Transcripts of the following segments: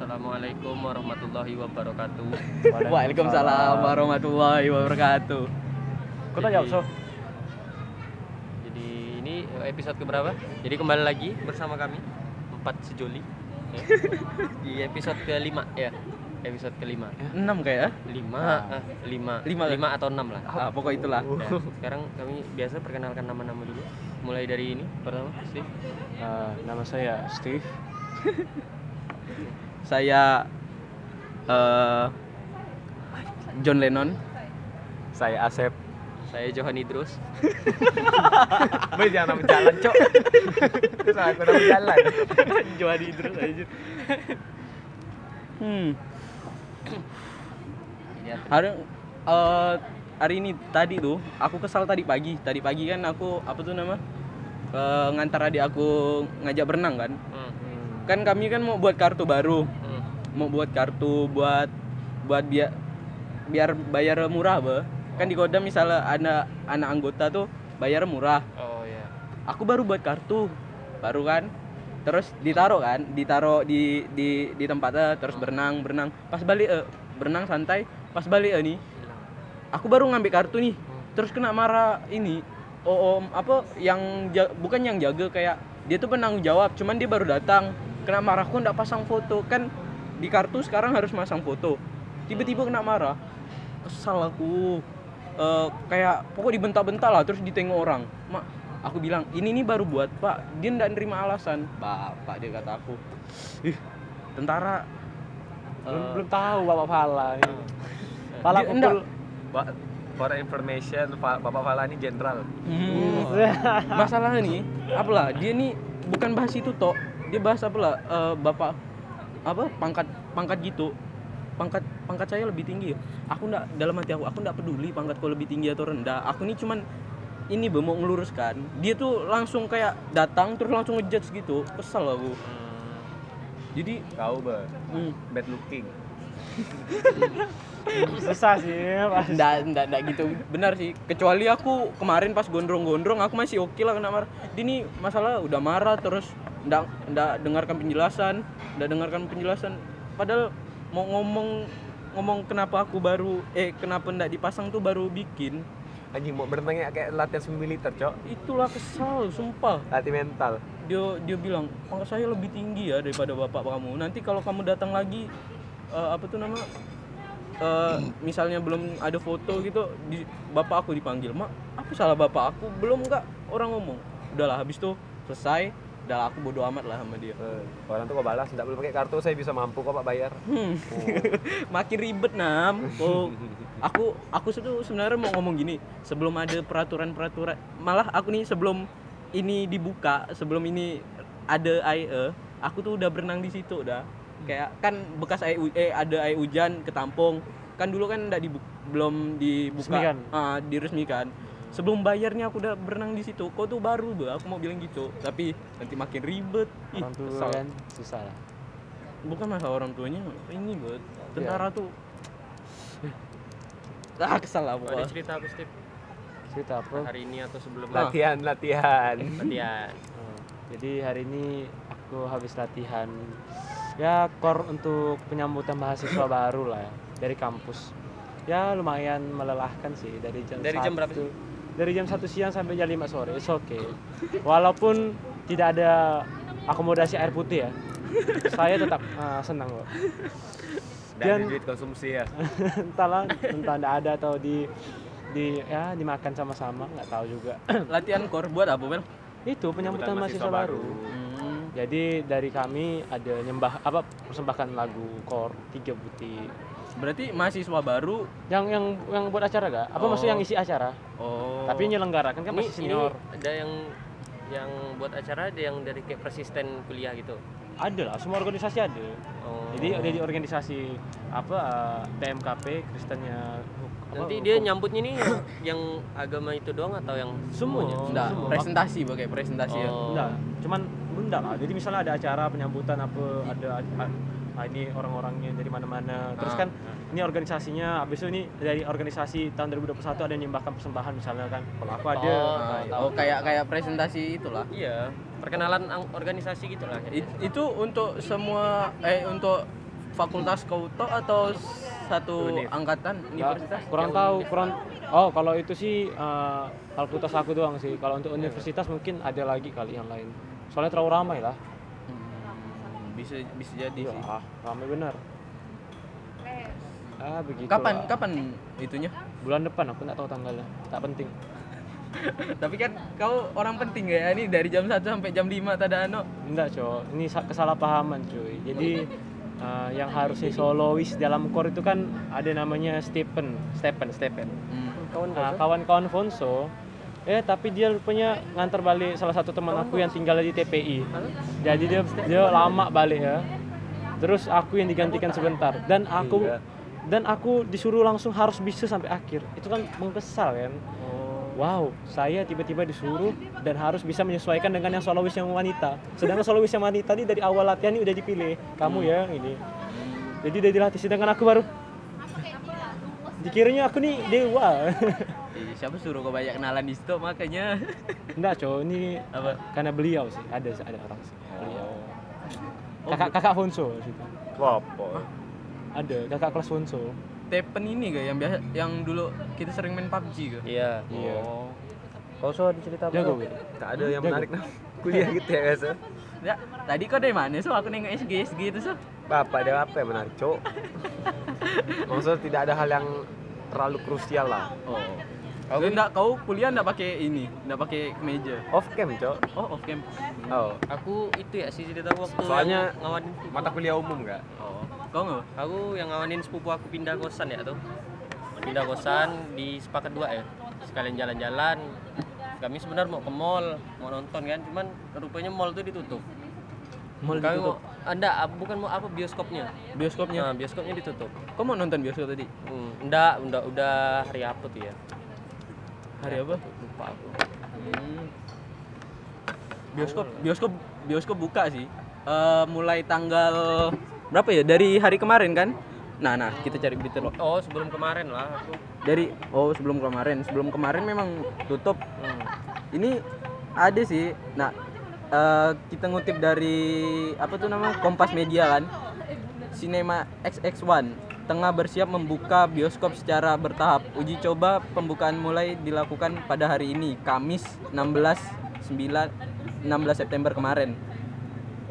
Assalamualaikum warahmatullahi wabarakatuh. Waalaikumsalam warahmatullahi wabarakatuh. Kau tanya Jadi- so? Jadi ini episode keberapa? Jadi kembali lagi bersama kami empat sejoli ya. di episode kelima ya. Episode kelima. Enam kayak ya? Lima, ah, lima, Lima. lima atau enam lah. Ah, pokok itulah. Ya, sekarang kami biasa perkenalkan nama-nama dulu. Mulai dari ini pertama, Steve. Eh, nama saya Steve. Saya eh John Lennon. Saya Asep. Saya Johan Idrus. Boy jangan nama jalan, Cok. Terus aku nama jalan. Johan Idrus aja. Hmm. Hari eh, hari ini tadi tuh aku kesal tadi pagi. Tadi pagi kan aku apa tuh nama? Eh, ngantar adik aku ngajak berenang kan. Hmm, Kan kami kan mau buat kartu baru. hmm. Mau buat kartu buat buat biar biar bayar murah, be. Kan di Kodam misalnya ada anak anggota tuh bayar murah. Oh ya. Aku baru buat kartu. Baru kan. Terus ditaruh kan, ditaruh di di di tempatnya terus berenang, berenang. Pas balik eh, berenang santai, pas balik eh, nih aku baru ngambil kartu nih terus kena marah ini oh, om apa yang bukan yang jaga kayak dia tuh penanggung jawab cuman dia baru datang kena marah kok nggak pasang foto kan di kartu sekarang harus masang foto tiba-tiba kena marah kesal aku Eh, kayak pokok dibentak-bentak lah terus ditengok orang mak aku bilang ini nih baru buat pak dia nggak nerima alasan bapak dia kata aku ih tentara Belum, eh, belum tahu Bapak Fala. ini. Fala Dia- enggak. pukul. Ba- For information, Bapak Fala ini jenderal. Hmm. masalah nih apalah dia nih bukan bahas itu tok dia bahas apalah eh, bapak apa pangkat pangkat gitu. Pangkat pangkat saya lebih tinggi. Aku ndak dalam hati aku aku ndak peduli pangkatku lebih tinggi atau rendah. Aku nih cuman ini be mau ngeluruskan. Dia tuh langsung kayak datang terus langsung ngejudge gitu. Kesel aku. Jadi Kau be, hmm, bad looking. Susah sih. Mas. ndak ndak ndak gitu benar sih kecuali aku kemarin pas gondrong-gondrong aku masih oke lah kena marah dia nih masalah udah marah terus ndak ndak dengarkan penjelasan ndak dengarkan penjelasan padahal mau ngomong ngomong kenapa aku baru eh kenapa ndak dipasang tuh baru bikin Anjing mau berenangnya kayak latihan militer, Cok. itulah kesal sumpah Latih mental. dia dia bilang pangkat saya lebih tinggi ya daripada bapak kamu nanti kalau kamu datang lagi eh, apa tuh nama eh, misalnya belum ada foto gitu di, bapak aku dipanggil mak apa salah bapak aku? Belum nggak orang ngomong. Udahlah habis tuh selesai udah aku bodo amat lah sama dia. Eh, orang tuh kok balas, enggak boleh pakai kartu, saya bisa mampu kok Pak bayar. Hmm. makin ribet nam. Oh, aku aku tuh sebenarnya mau ngomong gini sebelum ada peraturan peraturan malah aku nih sebelum ini dibuka sebelum ini ada air aku tuh udah berenang di situ udah kayak kan bekas air eh ada air hujan ketampung kan dulu kan enggak dibu- belum dibuka Resmikan. Ah, diresmikan sebelum bayarnya aku udah berenang di situ kok tuh baru be aku mau bilang gitu tapi nanti makin ribet Ih, Orang tua kesal. kan susah lah. bukan masalah orang tuanya ini buat tentara tuh ah kesal lah Ada pokoknya cerita apa Steve? Cerita apa? Hari ini atau sebelum Latihan, latihan. latihan? Oh, Jadi hari ini aku habis latihan ya core untuk penyambutan mahasiswa baru lah ya, dari kampus. Ya lumayan melelahkan sih dari jam Dari jam berapa 1 Dari jam 1 siang sampai jam 5 sore. It's okay. Walaupun tidak ada akomodasi air putih ya. saya tetap ah, senang kok. Dan Dan- duit konsumsi ya. Entahlah, entah tidak ada atau di di ya dimakan sama-sama nggak tahu juga. latihan core buat apa bel Itu penyambutan mahasiswa, baru. hmm. Jadi dari kami ada nyembah apa persembahkan lagu core tiga putih. berarti mahasiswa baru Yang yang yang buat acara gak? Apa Oh. maksudnya yang isi acara? oh Tapi nyelenggarakan kan Ini, masih senior. ini ada yang yang buat acara ada yang dari kayak persisten kuliah gitu. Ada lah, semua organisasi ada. Oh. Jadi ada di organisasi apa eh, PMKP Kristennya Nanti dia nyambutnya nih yang, yang agama itu doang atau yang semuanya? Semua. enggak semua. presentasi pakai presentasi ya Oh. Enggak, cuman enggak lah. Jadi misalnya ada acara penyambutan apa ada ah, ah, ini orang-orangnya dari mana-mana. Terus Ah, kan ini organisasinya habis itu ini dari organisasi tahun 2021 ada yang nyembahkan persembahan misalnya kan. Kalau aku ada Oh, Nah, tahu. oh kayak kayak presentasi itulah Iya, perkenalan organisasi gitu lah. It- itu untuk semua eh untuk fakultas kau toh atau satu Univ. angkatan universitas? kurang tahu kurang oh kalau itu sih eh, fakultas aku doang sih kalau untuk universitas mungkin ada lagi kali yang lain soalnya terlalu ramai lah Hmm, bisa bisa jadi iya sih. ah, ramai benar ah begitu Kapan lah. kapan itunya? bulan depan aku nggak tahu tanggalnya tak penting Tapi kan kau orang penting ya ini dari jam 1 sampai jam 5 tada ano. enggak cowok ini sa- kesalahpahaman cuy jadi eh, yang harusnya solois dalam core itu kan ada namanya Stephen Stephen Stephen Hmm. Kawan-kawan Fonso eh tapi dia rupanya ngantar balik salah satu teman aku yang tinggal di TPI jadi dia dia lama balik ya. Terus aku yang digantikan sebentar. Dan aku Iya. dan aku disuruh langsung harus bisa sampai akhir. Itu kan mengesal kan wow saya tiba-tiba disuruh dan harus bisa menyesuaikan dengan yang solois yang wanita sedangkan solois yang wanita ini dari awal latihan ini udah dipilih kamu ya ini jadi udah dilatih sedangkan aku baru dikiranya aku nih dewa siapa suruh kau banyak kenalan di situ makanya. Enggak, cowok ini Apa? karena beliau sih, ada ada orang sih. Beliau. Oh, Kakak kakak Fonso situ. Apa? Ada kakak kelas Fonso. Tepen ini gak yang biasa yang dulu kita sering main PUBG gak? Iya. Iya. Oh. Kau so ada cerita apa? Jago gitu. Tak ada yang menarik nah. Kuliah gitu ya biasa. Ya, tadi kau dari mana? So aku nengok SG SG itu so. Bapak dia apa yang menarik, Cok? Maksudnya tidak ada hal yang terlalu krusial lah. Oh. Kau enggak kau kuliah enggak pakai ini, enggak pakai meja. Off cam, Cok. Oh, off cam. Oh. Aku itu ya sih cerita waktu Soalnya- sepupu. Mata kuliah umum enggak? Oh. Kau enggak? Aku yang ngawanin sepupu aku pindah kosan ya tuh. Pindah kosan di sepakat dua ya. Sekalian jalan-jalan. Kami sebenarnya mau ke mall, mau nonton kan, cuman rupanya mall tuh ditutup. Mall Kami ditutup. mau, anda bukan mau apa bioskopnya? Bioskopnya. Nah, bioskopnya ditutup. Kau mau nonton bioskop tadi? Hmm, enggak, enggak, udah hari apa tuh ya? Hari apa? tuh? Lupa aku. Hmm. Bioskop, bioskop, bioskop buka sih. Eh, mulai tanggal berapa ya? Dari hari kemarin kan? Nah, nah, kita cari berita dulu. Oh, sebelum kemarin lah aku. Dari oh sebelum kemarin, sebelum kemarin memang tutup. Hmm. Ini ada sih. Nah, eh, kita ngutip dari apa tuh nama Kompas Media kan. Cinema XX1 tengah bersiap membuka bioskop secara bertahap. Uji coba pembukaan mulai dilakukan pada hari ini, Kamis 16 9 16 September kemarin.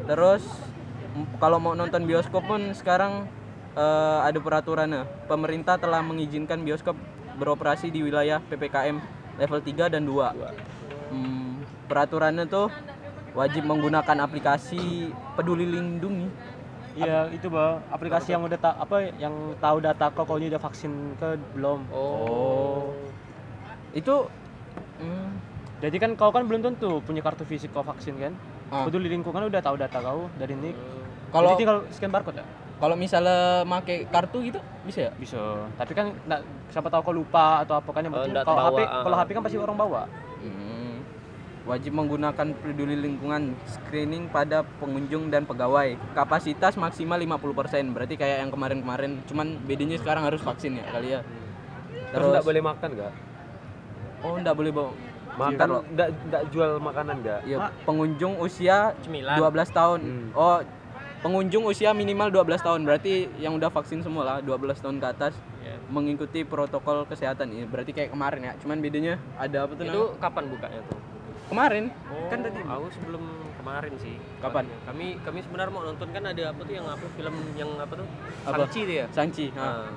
Terus kalau mau nonton bioskop pun sekarang eh, ada peraturannya. Pemerintah telah mengizinkan bioskop beroperasi di wilayah PPKM level 3 dan 2. Hmm, peraturannya tuh wajib menggunakan aplikasi Peduli Lindungi. Iya, itu bah aplikasi yang udah tak apa yang tahu data kau kalau udah vaksin ke belum. Oh. Itu hmm, Jadi kan kau kan belum tentu punya kartu fisik kau vaksin kan. Ah. Peduli lingkungan udah tahu data kau dari nik. Kalau- tinggal scan barcode ya? kalau misalnya make kartu gitu bisa ya? Bisa. Tapi kan nggak, siapa tahu kau lupa atau apa kan yang Oh, penting nggak kalau HP kalau HP kan pasti orang bawa. Hmm. Wajib menggunakan peduli lingkungan screening pada pengunjung dan pegawai. Kapasitas maksimal 50%. Berarti kayak yang kemarin-kemarin. Cuman bedanya sekarang harus vaksin ya kali ya. Terus enggak boleh makan enggak? Oh, enggak boleh bawa. Makan enggak enggak jual makanan enggak? Ya, pengunjung usia Cemilan. 12 tahun. Hmm. Oh, pengunjung usia minimal 12 tahun. Berarti yang udah vaksin semua lah, 12 tahun ke atas Ya. mengikuti protokol kesehatan ini. Berarti kayak kemarin ya. Cuman bedanya ada apa tuh Itu namanya? kapan bukanya tuh? Kemarin. Oh, Kan tadi aku sebelum kemarin sih. Kapan? Kami kami sebenarnya mau nonton kan ada apa tuh yang apa film yang apa tuh? Apa? Sanchi tuh ya. Sanchi. ha. Nah,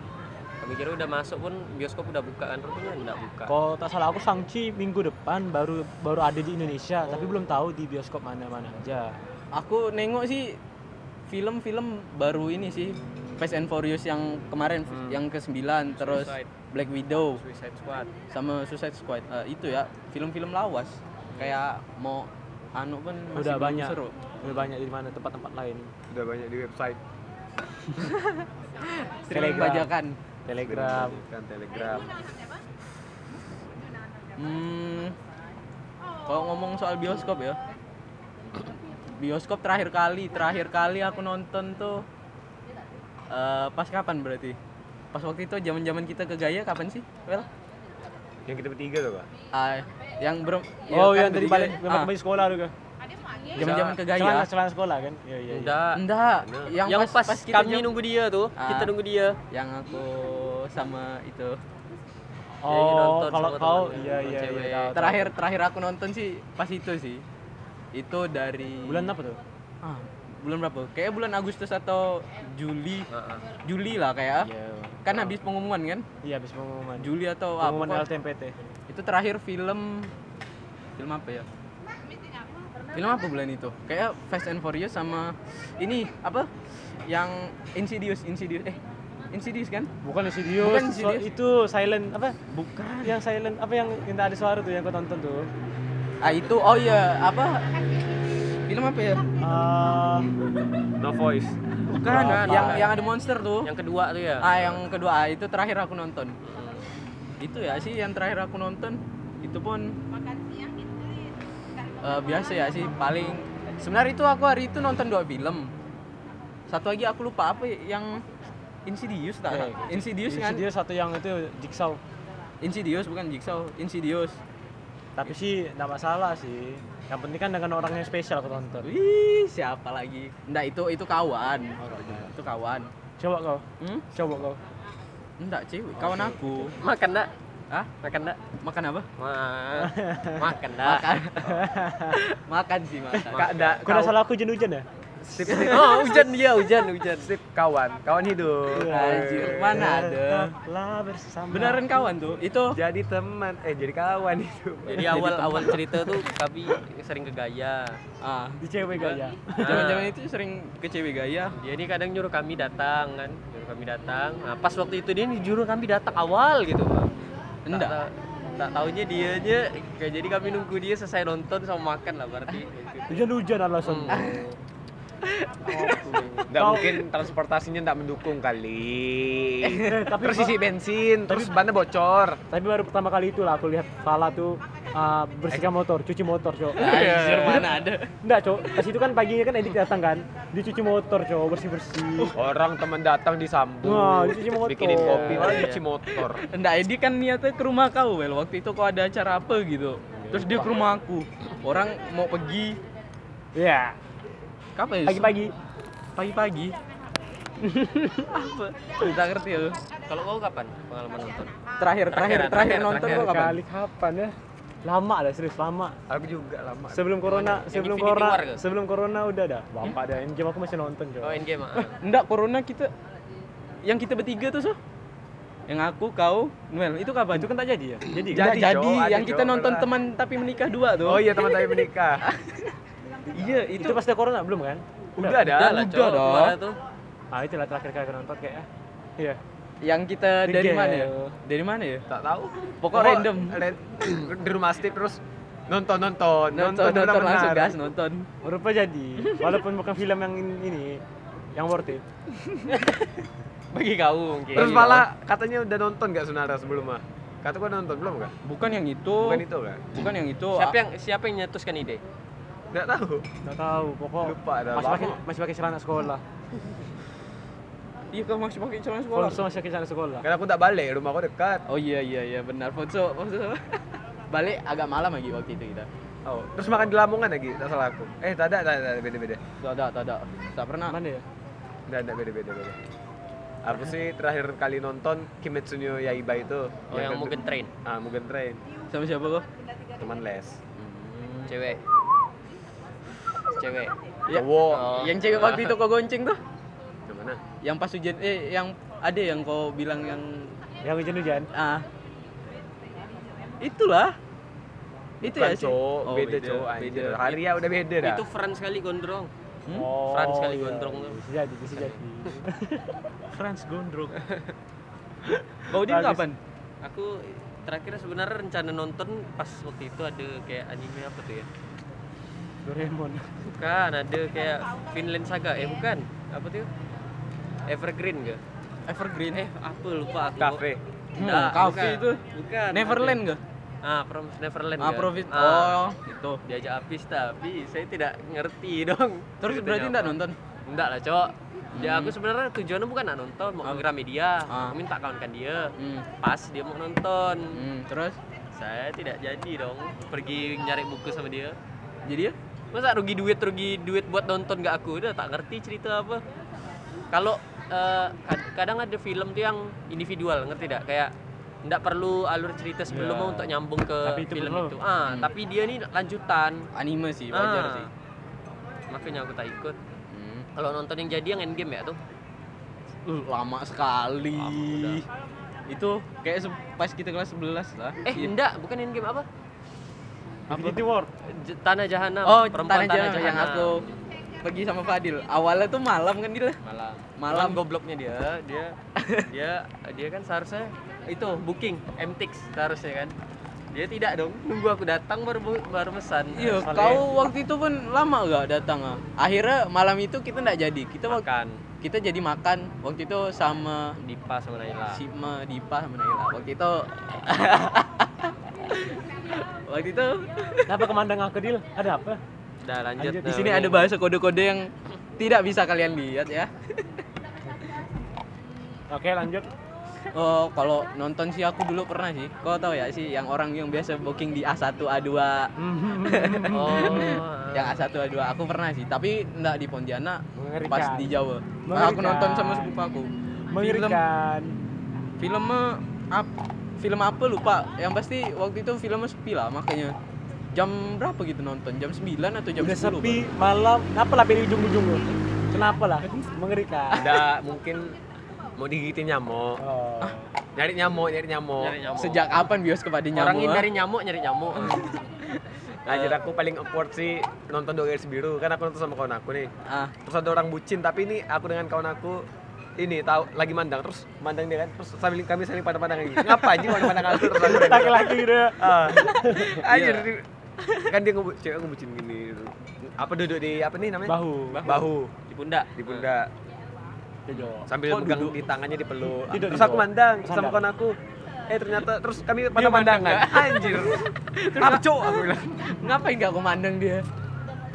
kami kira udah masuk pun bioskop udah buka kan rupanya enggak buka. Kalau tak salah aku Sangchi minggu depan baru baru ada di Indonesia, tapi belum tahu di bioskop mana-mana aja. Aku nengok sih film-film baru ini sih. Fast and Furious yang kemarin Hmm. yang ke-9 terus Suicide. Black Widow Suicide Squad. sama Suicide Squad. Eh, itu ya, film-film lawas. Kayak mau anu pun masih Udah banyak. seru. Udah banyak di mana tempat-tempat lain. Udah banyak di website. Telegram. bajakan. Telegram. kan Telegram. Hmm. Kalau ngomong soal bioskop ya. Bioskop terakhir kali, terakhir kali aku nonton tuh eh, pas kapan berarti? Pas waktu itu zaman-zaman kita ke Gaya kapan sih? Well, Yang kita bertiga tuh, Pak. ah, yang belum oh, kan yang dari bertiga. balik Ah, balik sekolah juga. Zaman-zaman ke Celana, Gaya. celana sekolah kan? Iya, iya. iya. Enggak. Enggak, yang, Yang pas, kita kami nunggu dia tuh, kita Ah. nunggu dia. yang aku sama itu. Ya, Oh, kalau kau iya iya iya. Terakhir terakhir aku nonton sih pas itu sih. Itu dari bulan apa tuh? Ah, bulan berapa? Kayak bulan Agustus atau Juli. Heeh. Juli lah kayak. Iya. Kan habis pengumuman kan? Iya, habis pengumuman. Juli atau apa? Pengumuman pokok- LTMPT. Itu terakhir film film apa ya? Film apa bulan itu? Kayak Fast and Furious sama ini apa? Yang Insidious, Insidious. Eh, Insidious kan? Bukan Insidious, Bukan so- Insidious. itu silent apa? Bukan. Yang silent apa yang tak ada suara tuh yang kau tonton tuh? Ah itu oh iya, apa? Film apa ya? Ah, No voice. Bukan, Apa? yang yang ada monster tuh. Yang kedua tuh ya. Ah, yang kedua ah, itu terakhir aku nonton. Itu ya sih yang terakhir aku nonton. Itu pun eh, biasa ya sih paling sebenarnya itu aku hari itu nonton dua film. Satu lagi aku lupa apa ya, yang Insidious tak? Iya, Insidious kan? Insidious satu yang itu Jigsaw. Insidious bukan Jigsaw, Insidious. Tapi sih enggak masalah sih. Yang penting kan dengan orang yang spesial aku tonton. Wih, siapa lagi? Enggak, itu itu kawan. Itu kawan. Coba kau, Hmm? coba kau. Enggak, cewek. Kawan aku. Makan enggak? Hah? Makan enggak? Makan apa? Ma- Makan enggak? Makan. makan sih, makan. Kak, da, Kau udah salah aku hujan-hujan ya? Sip, sip, Oh, hujan dia, hujan, hujan. sip, kawan, kawan hidup. Anjir, mana ada? Tetaplah bersama. Beneran kawan tuh. Itu Jadi teman, eh jadi kawan itu. Jadi awal awal cerita tuh kami sering ke Gaya. ah, di cewek gaya. zaman-zaman itu sering ke cewek gaya. Dia ini kadang nyuruh kami datang kan, nyuruh kami datang. Nah, pas waktu itu dia nyuruh kami datang awal gitu, Pak. Enggak. Tak, tak taunya dianya kayak jadi kami nunggu dia selesai nonton sama makan lah berarti. Hujan-hujan alasan. Hmm. Nggak mungkin transportasinya nggak mendukung kali. Eh, tapi terus isi bensin, terus bannya bocor. Tapi baru pertama kali itu lah aku lihat Fala tuh uh, bersihkan motor, cuci motor, cok. Anjir, mana ada? Enggak, cok. Pas itu kan paginya kan Edik datang kan, dia cuci motor, cok, bersih-bersih. Orang teman datang disambut. Wah, dia cuci motor. Bikinin kopi, malah Iya. cuci motor. Enggak, Edi kan niatnya ke rumah kau, Wel. Waktu itu kau ada acara apa gitu. Terus dia ke rumah aku. Orang mau pergi Iya, kapan ya? pagi-pagi. Pagi-pagi. apa? Tidak ngerti ya. Kalau kau kapan pengalaman nonton? Terakhir terakhir Terakhir, nonton terakhir kau kapan? Kali kapan ya? Lama dah, serius lama. Aku juga lama. Sebelum corona, Yang sebelum corona, sebelum corona udah dah. Bapak dah, game aku masih nonton, cok. Oh, Endgame. ah. Enggak, corona kita yang kita bertiga tuh, so. Yang aku, kau, Noel, itu kapan? Itu kan tak jadi ya? Jadi. Jadi, jadi, yang kita nonton teman tapi menikah dua tuh. Oh iya teman saya menikah. iya, itu, itu, pas ada corona belum kan? Udah ada. Udah lah, udah Cok. dong. Ah, itulah terakhir kali nonton kayak. Iya. yang kita dari mana ya? Dari mana ya? Tak tahu. Pokok random. red- di rumah Steve terus nonton nonton Nonton, nonton, benar-benar. langsung gas nonton. Berupa jadi, walaupun bukan film yang ini, yang worth it. Bagi kau mungkin. Terus malah katanya udah nonton gak Sunara sebelum mah? Kata gua nonton belum gak? Bukan yang itu. Bukan itu kan? Bukan yang itu. Siapa yang siapa yang nyetuskan ide? Nggak tahu. Nggak tahu, pokok Lupa dah. masih pakai masih pakai celana sekolah. Iya, kau masih pakai celana sekolah. Kalau masih pakai celana sekolah. Karena aku tak balik, rumah aku dekat. Oh iya iya iya benar. Foto foto. Balik agak malam lagi waktu itu kita. Oh, terus makan di Lamongan lagi, tak salah aku. Eh, tak ada, tak ada, beda-beda. Tak ada, tak ada. Tak pernah. Mana ya? Nggak ada, beda-beda. beda. Aku sih terakhir kali nonton Kimetsu no Yaiba itu. Oh, yang kedua- Mugen Train. Ah, Mugen Train. Sama siapa kau? Teman les. Cewek. Cewek. Ya, Cowok. Oh. Yang cewek waktu itu kau gonceng tuh? Yang mana? Yang pas hujan eh yang ada yang kau bilang yang Yang hujan-hujan. ah itulah itu Bukan ya sih cowok, Oh, beda, cowok anjir. beda. Hari ya udah beda dah. Itu Frans kali gondrong. Hmm? Oh, Frans kali iya. gondrong tuh. Bisa jadi, bisa jadi. Frans Gondrong kau dia kapan Aku terakhir sebenarnya rencana nonton pas waktu itu ada kayak anime apa tuh ya? Doraemon. Bukan, ada kayak Finland Saga. Eh bukan. Apa tuh? Evergreen gak? Evergreen Eh, apa lupa aku. Cafe. Hmm, Nggak, cafe bukan. itu. Bukan. Neverland gak Ah, Promise Neverland. ah? Profit Ah, oh itu diajak habis tapi saya tidak ngerti dong. terus Ceritanya berarti enggak nonton Enggak lah, Cok. Ya Hmm. aku sebenarnya tujuannya bukan nak nonton, mau Ah. ke Gramedia. Ah. Aku minta kawankan dia. hmm. Pas dia mau nonton. hmm. terus Saya tidak jadi dong pergi nyari buku sama dia. jadi ya masa rugi duit rugi duit buat nonton gak aku udah tak ngerti cerita apa kalau kad- kadang ada film tuh yang individual ngerti tidak kayak nggak perlu alur cerita sebelum Ya. untuk nyambung ke Tapi itu film perlu. itu ah Hmm. tapi dia nih lanjutan Anime sih, wajar Ah. sih. makanya aku tak ikut Hmm. kalau nonton yang jadi yang endgame ya tuh Uh, lama sekali. Lama udah. Itu kayak pas kita kelas 11 lah. eh Iya. enggak bukan endgame apa Infinity War J- Tanah Jahanam Oh, Perempuan Tanah Jahanam yang aku pergi sama Fadil. Awalnya tuh malam kan dia. malam Malam. malam gobloknya dia dia dia dia kan seharusnya itu booking MTX seharusnya kan dia tidak dong nunggu aku datang baru baru pesan Iya, Soalnya- kau waktu itu pun lama gak datang ah. Akhirnya malam itu kita nggak jadi. Kita makan kita jadi makan waktu itu sama Dipa sama Naila Sima, Dipa sama Naila. Waktu itu Waktu itu kenapa kemandang aku Dil ada apa udah lanjut, Lanjut, di sini ini. ada bahasa kode-kode yang tidak bisa kalian lihat ya. oke lanjut Oh, kalau nonton sih aku dulu pernah sih. Kau tahu ya sih yang orang yang biasa booking di A1 A2 oh yang A1 A2 aku pernah sih, tapi enggak di Pontianak Mengerikan. pas di Jawa. Mengerikan. Aku nonton sama sepupu aku. mengerikan Film apa? Film apa lupa. Yang pasti waktu itu filmnya sepi lah makanya. Jam berapa gitu nonton? Jam 9 atau jam udah 10? sepi malam kenapa lah di ujung-ujung lu kenapa lah mengerikan ada mungkin mau digigitin nyamuk oh. nyari nyamuk nyari nyamuk nyari nyamuk Sejak kapan bioskop ada orang nyamuk? ah? nyari nyamuk nyari nyamuk nah jadi aku paling awkward sih nonton dua garis biru kan aku nonton sama kawan aku nih Ah, terus ada orang bucin tapi ini aku dengan kawan aku ini tahu lagi mandang terus mandang dia kan terus sambil kami saling pada pandang lagi ngapa aja kalau pandang aku terus aku laki-laki gitu ya. Ah. Iya. anjir kan dia ngebu cewek ngebucin gini. Gitu. apa duduk di apa nih namanya? Bahu. Bahu. Di pundak. Di pundak. Sambil megang duduk? di tangannya dipeluk Tidur terus aku mandang sama kawan aku. Eh ternyata terus kami pada Dia mandang pandangan anjir. Apco aku bilang. ngapain gak aku mandang dia?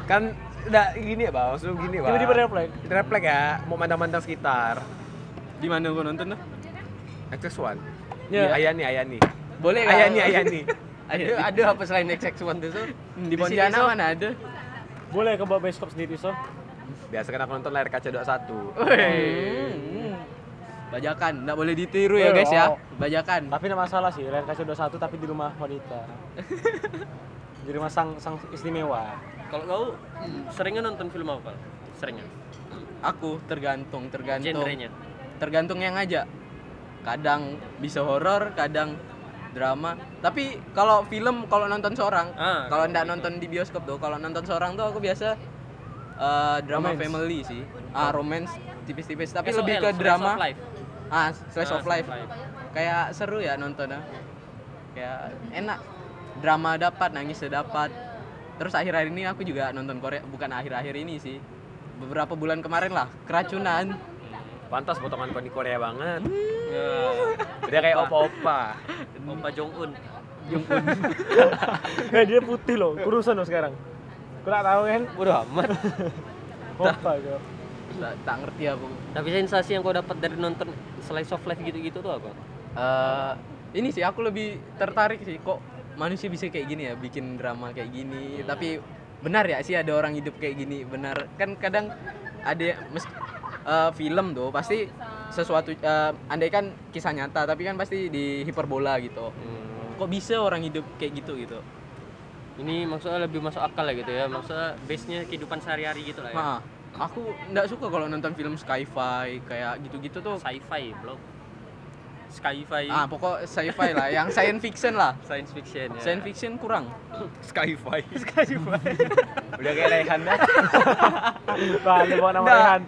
kan udah gini ya bang langsung gini bang tiba-tiba refleks refleks ya mau mandang-mandang sekitar Di mana gua nonton tuh? XX1 Ya. ya. Ayani Ayani Boleh nggak? Ayani Ayani Ada, ada apa selain XX1 tuh so? di Pontianak sini, So. mana ada? boleh ke bawa bioskop sendiri so biasa kan aku nonton layar kaca 21 Hmm. Bajakan, nggak boleh ditiru ya guys ya. Bajakan. tapi tidak masalah sih layar kaca 21 tapi di rumah wanita di rumah sang sang istimewa kalau kau seringnya nonton film apa seringnya Aku tergantung, tergantung. genrenya Tergantung yang ngajak. Kadang bisa horor, kadang drama. Tapi kalau film kalau nonton seorang, Ah, kalau nggak nonton di bioskop tuh, kalau nonton seorang tuh aku biasa eh, drama Romance. family sih. Ah, romance tipis-tipis, tapi SOL, lebih ke Slice drama. of life. Ah, slice Ah, of life. Kayak seru ya nontonnya. Kayak enak. Drama dapat, nangis dapat. Terus akhir-akhir ini aku juga nonton Korea, bukan akhir-akhir ini sih. Beberapa bulan kemarin lah, keracunan. pantas potongan kau di Korea banget Ya, udah kayak opa-opa Opa Jong Un. eh dia putih loh kurusan loh sekarang Kau tak tahu kan Bodoh amat. apa kau Tak, tak ngerti aku. Tapi sensasi yang kau dapat dari nonton slice of life gitu-gitu tuh apa? Eh, ini sih aku lebih tertarik sih kok manusia bisa kayak gini ya, bikin drama kayak gini. Tapi benar ya sih ada orang hidup kayak gini, benar. Kan kadang ada mes, eh, film tuh pasti sesuatu eh, andai kan kisah nyata tapi kan pasti di hiperbola gitu. Kok bisa orang hidup kayak gitu gitu? Ini maksudnya lebih masuk akal ya gitu ya. Maksudnya base-nya kehidupan sehari-hari gitu lah ya. Nah, aku nggak suka kalau nonton film sci-fi kayak gitu-gitu tuh. Sci-fi, bro. Sci-fi. Ah, pokok sci-fi lah, yang science fiction lah. Science fiction ya. Science fiction kurang. Skyfi udah kayak Rehan dah Balik bawa nama. Rehan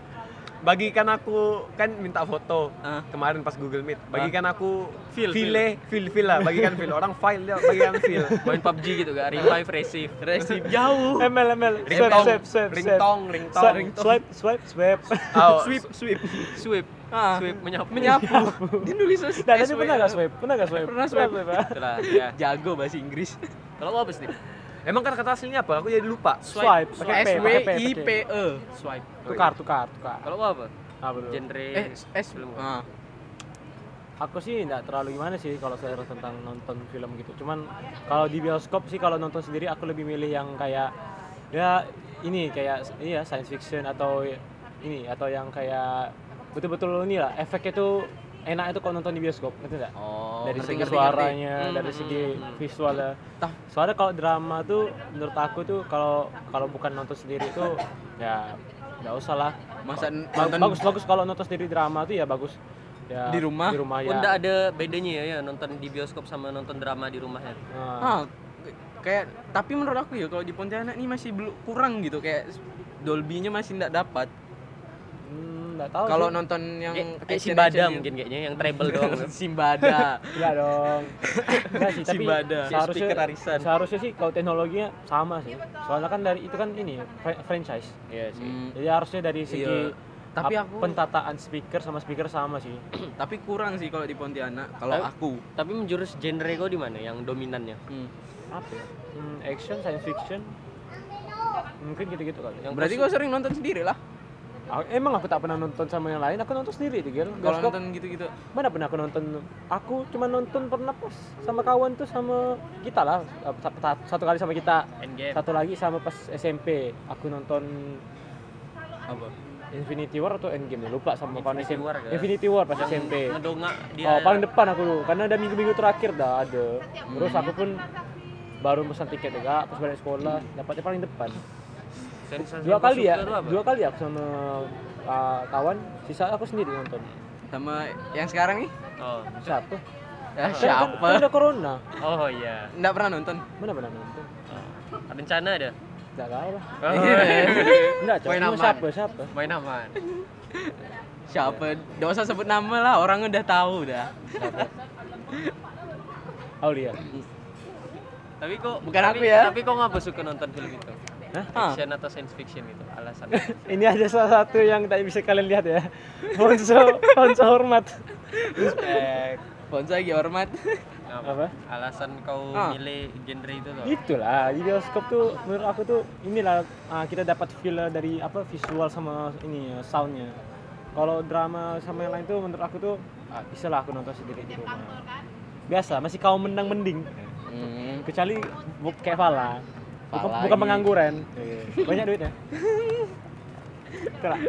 bagikan aku kan minta foto Ah. kemarin pas Google Meet bagikan aku Feel, file file file lah bagikan file orang file dia bagikan file Main PUBG gitu gak? Revive, receive. Resip jauh. ML ML swipe ringtong swipe swipe ringtong swipe ringtong swipe swipe swipe oh, Sweep, sweep. Sweep. Ah, Sweep menyapu. menyapu. Dinulis Nah, tadi pernah gak swipe? Pernah gak swipe? Pernah swipe. ah. Itulah, ya. Jago bahasa Inggris. Kalau apa sih? emang kan kata aslinya apa aku jadi lupa Swipe, pakai P, S W I P E. Swipe. Tukar, tukar, tukar. Kalau apa? Apa tuh? Genre Eh, S. film. Ah. Aku sih nggak terlalu gimana sih kalau saya tentang nonton film gitu. Cuman kalau di bioskop sih kalau nonton sendiri aku lebih milih yang kayak ya ini kayak iya science fiction atau ini atau yang kayak betul-betul ini lah efeknya tuh enak itu kalau nonton di bioskop ngerti nggak Oh, dari ngerti, segi ngerti, suaranya ngerti. dari Hmm, segi hmm, hmm. visualnya Tah. soalnya kalau drama tuh menurut aku tuh kalau kalau bukan nonton sendiri tuh ya nggak usah lah. Masa nonton bagus bagus kalau nonton sendiri drama tuh ya bagus ya Di rumah? di rumah ya ada bedanya ya, ya nonton di bioskop sama nonton drama di rumah ya. Nah, Ah, kayak tapi menurut aku ya kalau di Pontianak ini masih belum kurang gitu kayak Dolby-nya masih nggak dapat. hmm, nggak tahu Kalau nonton yang Kayak, Simbada mungkin kayaknya yang treble doang. tuh. Simbada. Enggak dong. Enggak sih, tapi Simbada. seharusnya Speaker arisan. seharusnya sih kalau teknologinya sama sih. Soalnya kan dari itu kan ini fran- franchise. Iya sih. Hmm, Jadi harusnya dari segi Iya. Tapi ap- aku- pentataan speaker sama speaker sama sih. tapi kurang sih kalau di Pontianak kalau aku. Tapi menjurus genre kau di mana yang dominannya? Hmm. Apa ya? Hmm, action, science fiction. Mungkin gitu-gitu kali. Yang Berarti kau sering nonton sendiri lah. Aku- emang aku tak pernah nonton sama yang lain, aku nonton sendiri tuh, Gil. Kalau nonton gitu-gitu. mana pernah aku nonton? Aku cuma nonton pernah pas sama kawan tuh sama kita lah. Satu- kali sama kita, Endgame. satu lagi sama pas SMP. Aku nonton Apa? Infinity War atau Endgame lupa sama kawan SMP. War kan? Infinity War pas Yang SMP. ngedongak dia. Oh, paling depan aku dulu karena ada minggu-minggu terakhir dah ada. Terus aku pun baru pesan tiket juga pas balik sekolah dapatnya paling depan. Sensasi Dua kali ya, dua kali aku sama uh, kawan, sisa aku sendiri nonton. Sama yang sekarang nih? Oh. Siapa? Ya, Kan- Kan, siapa? kan udah corona. Oh iya. Nggak pernah nonton. Mana pernah nonton? Oh. Rencana ada? Enggak tahu lah. Oh, Enggak, coba. Main aman. Siapa? Siapa? Main aman. Siapa? Nggak usah sebut nama lah, orang udah tahu dah. Siapa? Aulia. Tapi kok Bukan tapi, aku ya. Tapi kok ngapa suka nonton film itu? Hah? Action atau science fiction itu alasan. Ini ada salah satu yang tak bisa kalian lihat ya. Ponso, Ponso hormat. Respect. Ponsa lagi hormat. Apa? Alasan kau Ah. milih genre itu tuh? Itulah di bioskop tuh menurut aku tuh inilah ah, kita dapat feel dari apa visual sama ini ya, soundnya. Kalau drama sama yang lain tuh menurut aku tuh ah, bisa lah aku nonton sendiri di rumah. Biasa masih kaum menang mending. Hmm. Kecuali kayak Fala. Bukan, Fala bukan pengangguran. Banyak duitnya. Itulah.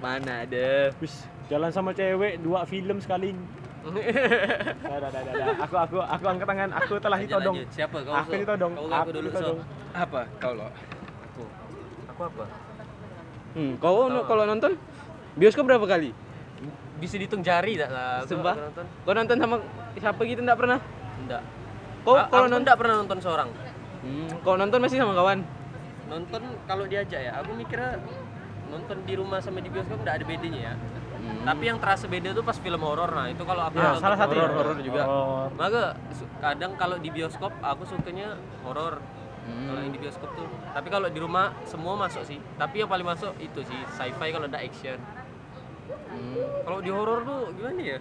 Mana ada? Wis, jalan sama cewek dua film sekali. Dah, dah, dah. Aku aku aku angkat tangan. Aku telah ditodong. lanjut. Siapa kau? Aku So? ditodong. Kau Aku aku dulu so. ditodong. Apa kalau? Aku. Aku apa? Hmm, kau Tahu. kalau nonton bioskop berapa kali? Bisa dihitung jari tak lah. Sumpah? Kau nonton sama siapa gitu enggak pernah? Enggak. Kau kalau nonton enggak pernah nonton seorang. Hmm, kau nonton masih sama kawan? Nonton kalau diajak ya, aku mikirnya nonton di rumah sama di bioskop enggak ada bedanya ya. Hmm. Tapi yang terasa beda tuh pas film horor. Nah, itu kalau aku Ya, nonton salah satu horor. horor juga. Horor. Maka kadang kalau di bioskop aku sukanya horor. Hmm. Kalau yang di bioskop tuh. Tapi kalau di rumah semua masuk sih. Tapi yang paling masuk itu sih sci-fi kalau ada action. Hmm. Kalau di horor tuh gimana ya?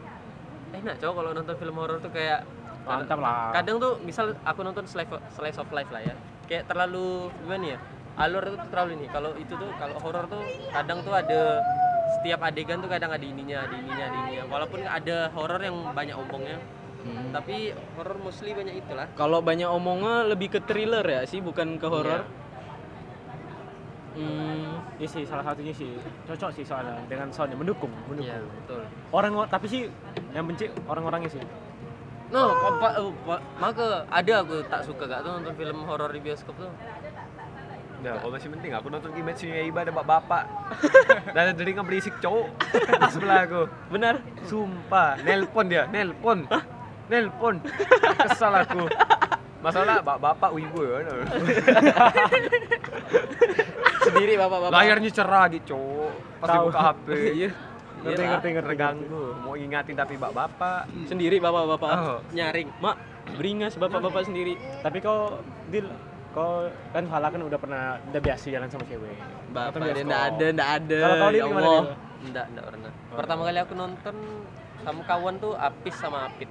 Enak cowok kalau nonton film horor tuh kayak Mantap lah. kadang tuh misal aku nonton slice of, slice of life lah ya kayak terlalu gimana ya alur itu terlalu ini kalau itu tuh kalau horor tuh kadang tuh ada setiap adegan tuh kadang ada ininya ada ininya ada ininya walaupun ada horor yang banyak omongnya Hmm. tapi horor mostly banyak itulah Kalau banyak omongnya lebih ke thriller ya sih, bukan ke horor. Iya. Hmm. Iya sih salah satunya sih cocok sih soalnya dengan soundnya mendukung, mendukung. iya betul Orang tapi sih yang benci orang-orangnya sih. No apa, apa- maka ada aku tak suka gak tuh nonton film horor di bioskop tuh Nah, kalau masih penting aku nonton Kimetsu no Yaiba ada bapak-bapak. Dan ada delingan berisik cowok di sebelah aku. Benar. Sumpah, nelpon dia, nelpon. Nelpon. Kesal aku. Masalah bapak-bapak wibu ya. Sendiri bapak-bapak. Layarnya cerah gitu, cowok. Pas Tahu. buka HP. Ngerti, Iya, ngerti, ngerti, Terganggu. Mau ingatin tapi bapak-bapak. Sendiri bapak-bapak. Oh. nyaring Mak, beringas bapak-bapak sendiri. Tapi kau Dil, kau kan Fala kan udah pernah udah biasa jalan sama cewek. Bapak dia enggak ada, enggak ada. Kalau kau Ya gimana enggak enggak pernah pertama kali aku nonton sama kawan tuh Apis sama Apit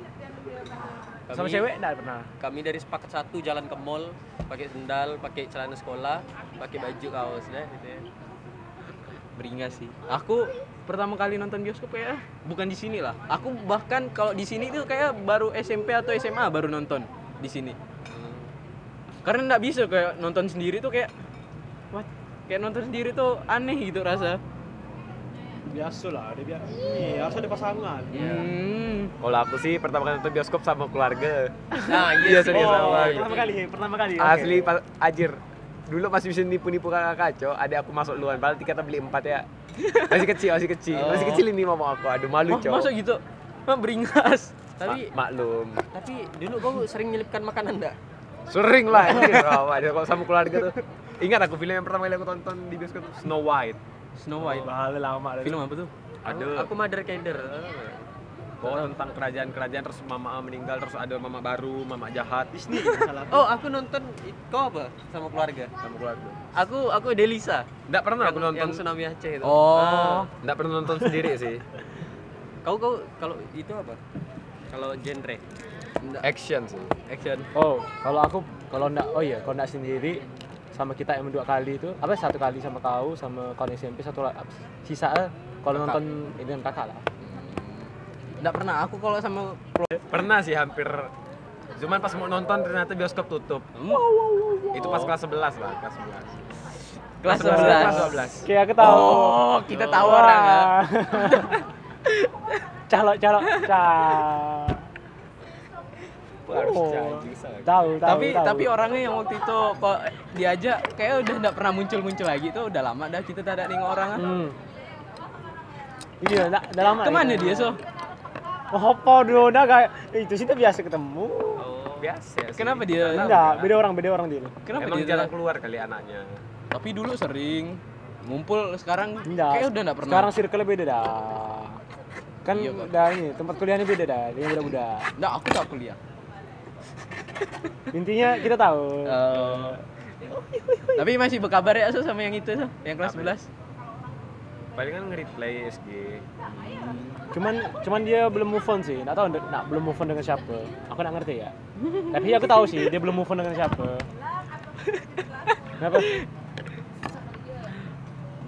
Sama Kami- cewek enggak pernah. kami dari sepakat satu jalan ke mall pakai sendal pakai celana sekolah pakai baju kaos deh gitu ya Beringas sih. Aku pertama kali nonton bioskop kayak bukan di sini lah. Aku bahkan kalau di sini tuh kayak baru SMP atau SMA baru nonton di sini. Karena nggak bisa kayak nonton sendiri tuh kayak what? kayak nonton sendiri tuh aneh gitu rasa biasa lah dia biasa ini harus ada pasangan hmm. Kalau aku sih pertama kali nonton bioskop sama keluarga. Nah, Iya, iya serius sama oh, gitu. pertama kali pertama kali. Asli pas ajir. Dulu masih bisa nipu-nipu kakak kacau, ada aku masuk duluan, padahal tiketnya beli empat ya. Masih kecil, masih kecil. Masih Oh. kecil ini mama aku, aduh malu Oh, cowok. masa gitu Mah beringas Tapi Ma- maklum. tapi dulu kau sering nyelipkan makanan enggak? Sering lah. Oh, ada kok sama keluarga tuh. Ingat aku film yang pertama kali aku tonton di bioskop Snow White. Snow White Bahaya lama film apa tuh Ada. Aku Mother Kinder. Oh, tentang kerajaan-kerajaan terus mama meninggal terus ada mama baru, mama jahat Disney salah Oh, aku nonton kau apa sama keluarga? sama keluarga. Aku aku Delisa. Enggak pernah aku Yang- nonton yang tsunami Aceh itu. Oh. Ah. Enggak pernah nonton sendiri sih. Kau kau kalau itu apa? Kalau genre Action sih. action. oh kalau aku kalau ndak oh iya kalau ndak sendiri sama kita yang dua kali itu apa satu kali sama kau sama kawan SMP satu sisa eh, kalau nonton ini dengan kakak lah Nggak pernah aku kalau sama Pernah sih hampir Cuman pas mau nonton ternyata bioskop tutup. Itu pas kelas 11 lah, kelas 11. kelas 11. 11 Kelas 12. kayak aku tahu Oh, kita tahu orang ya. calok calok calok Harus Oh. tahu tahu tapi tahu. tapi orangnya yang waktu itu kok diajak kayak udah nggak pernah muncul muncul lagi tuh udah lama dah kita ada nengok orang ah. hmm. iya ndak lama ke mana ya. dia so oh apa dulu ndak kayak itu sih tuh biasa ketemu. Oh, biasa sih. kenapa dia? Enggak beda orang beda orang dia. Kenapa Emang dia? jarang keluar kali anaknya. tapi dulu sering. Ngumpul sekarang enggak. kayak udah nggak pernah. Sekarang circle beda dah. Kan Iya, udah ini tempat kuliahnya beda dah dia budak-budak nggak aku tak kuliah. Intinya kita tahu. Eh, tapi masih berkabar ya so sama yang itu so yang kelas 11 Palingan nge-replay SG. cuman cuman dia belum move on sih. Nggak tahu nak belum move on dengan siapa. Aku nggak ngerti ya. Tapi aku tahu sih dia belum move on dengan siapa. Kenapa?